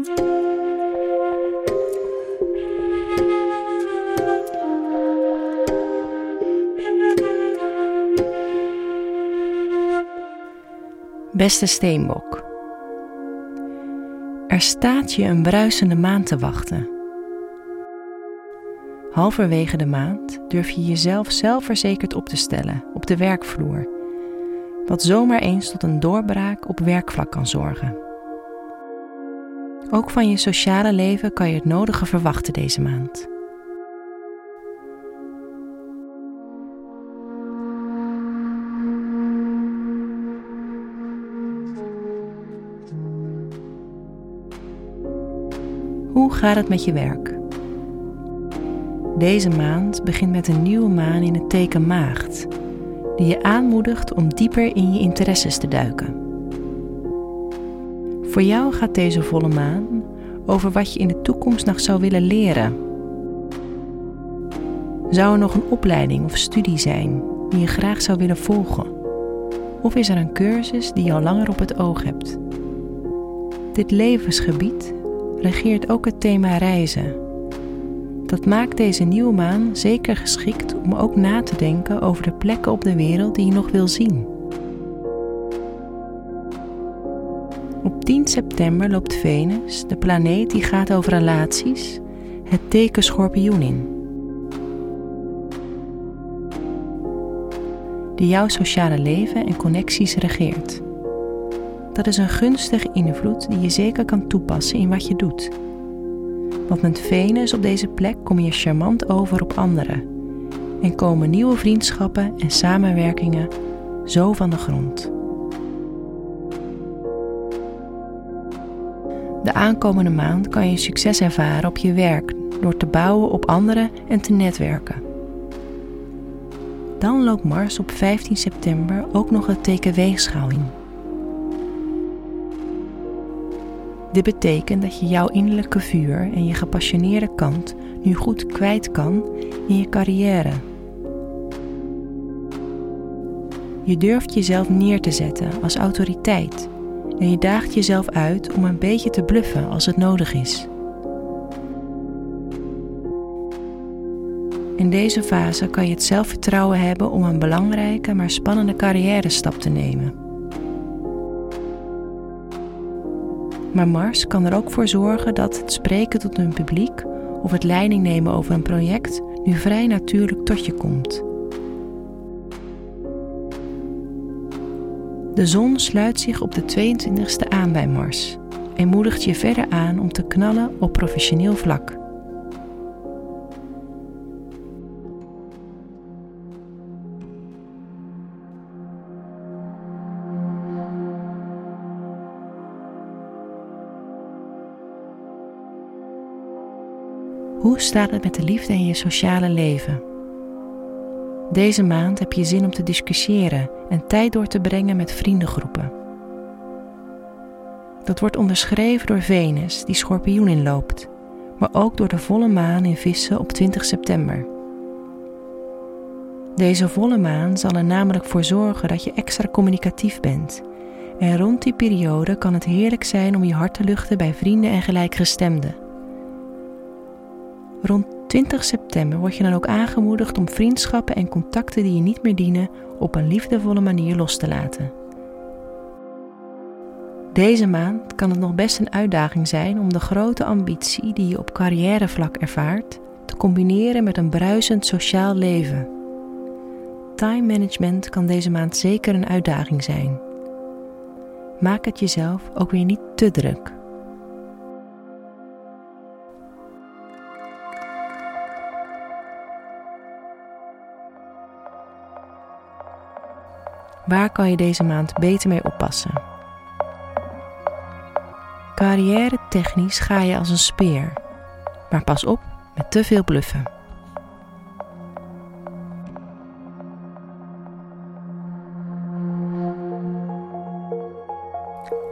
Beste steenbok. Er staat je een bruisende maand te wachten. Halverwege de maand durf je jezelf zelfverzekerd op te stellen op de werkvloer, wat zomaar eens tot een doorbraak op werkvlak kan zorgen. Ook van je sociale leven kan je het nodige verwachten deze maand. Hoe gaat het met je werk? Deze maand begint met een nieuwe maan in het teken Maagd, die je aanmoedigt om dieper in je interesses te duiken. Voor jou gaat deze volle maan over wat je in de toekomst nog zou willen leren. Zou er nog een opleiding of studie zijn die je graag zou willen volgen? Of is er een cursus die je al langer op het oog hebt? Dit levensgebied regeert ook het thema reizen. Dat maakt deze nieuwe maan zeker geschikt om ook na te denken over de plekken op de wereld die je nog wil zien. Op 10 september loopt Venus, de planeet die gaat over relaties, het teken schorpioen in. Die jouw sociale leven en connecties regeert. Dat is een gunstige invloed die je zeker kan toepassen in wat je doet. Want met Venus op deze plek kom je charmant over op anderen en komen nieuwe vriendschappen en samenwerkingen zo van de grond. De aankomende maand kan je succes ervaren op je werk door te bouwen op anderen en te netwerken. Dan loopt Mars op 15 september ook nog het teken weegschaal in. Dit betekent dat je jouw innerlijke vuur en je gepassioneerde kant nu goed kwijt kan in je carrière. Je durft jezelf neer te zetten als autoriteit en je daagt jezelf uit om een beetje te bluffen als het nodig is. In deze fase kan je het zelfvertrouwen hebben om een belangrijke maar spannende carrière stap te nemen. Maar Mars kan er ook voor zorgen dat het spreken tot een publiek of het leiding nemen over een project nu vrij natuurlijk tot je komt. De zon sluit zich op de 22e aan bij Mars en moedigt je verder aan om te knallen op professioneel vlak. Hoe staat het met de liefde in je sociale leven? Deze maand heb je zin om te discussiëren en tijd door te brengen met vriendengroepen. Dat wordt onderschreven door Venus, die schorpioen inloopt, maar ook door de volle maan in vissen op 20 september. Deze volle maan zal er namelijk voor zorgen dat je extra communicatief bent. En rond die periode kan het heerlijk zijn om je hart te luchten bij vrienden en gelijkgestemden. Rond 20 september word je dan ook aangemoedigd om vriendschappen en contacten die je niet meer dienen op een liefdevolle manier los te laten. Deze maand kan het nog best een uitdaging zijn om de grote ambitie die je op carrièrevlak ervaart te combineren met een bruisend sociaal leven. Time management kan deze maand zeker een uitdaging zijn. Maak het jezelf ook weer niet te druk. Waar kan je deze maand beter mee oppassen? Carrière technisch ga je als een speer, maar pas op met te veel bluffen.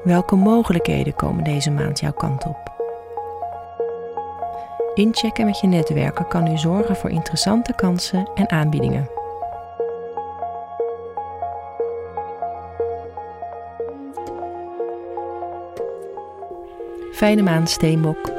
Welke mogelijkheden komen deze maand jouw kant op? Inchecken met je netwerken kan u zorgen voor interessante kansen en aanbiedingen. Fijne maand Steenbok.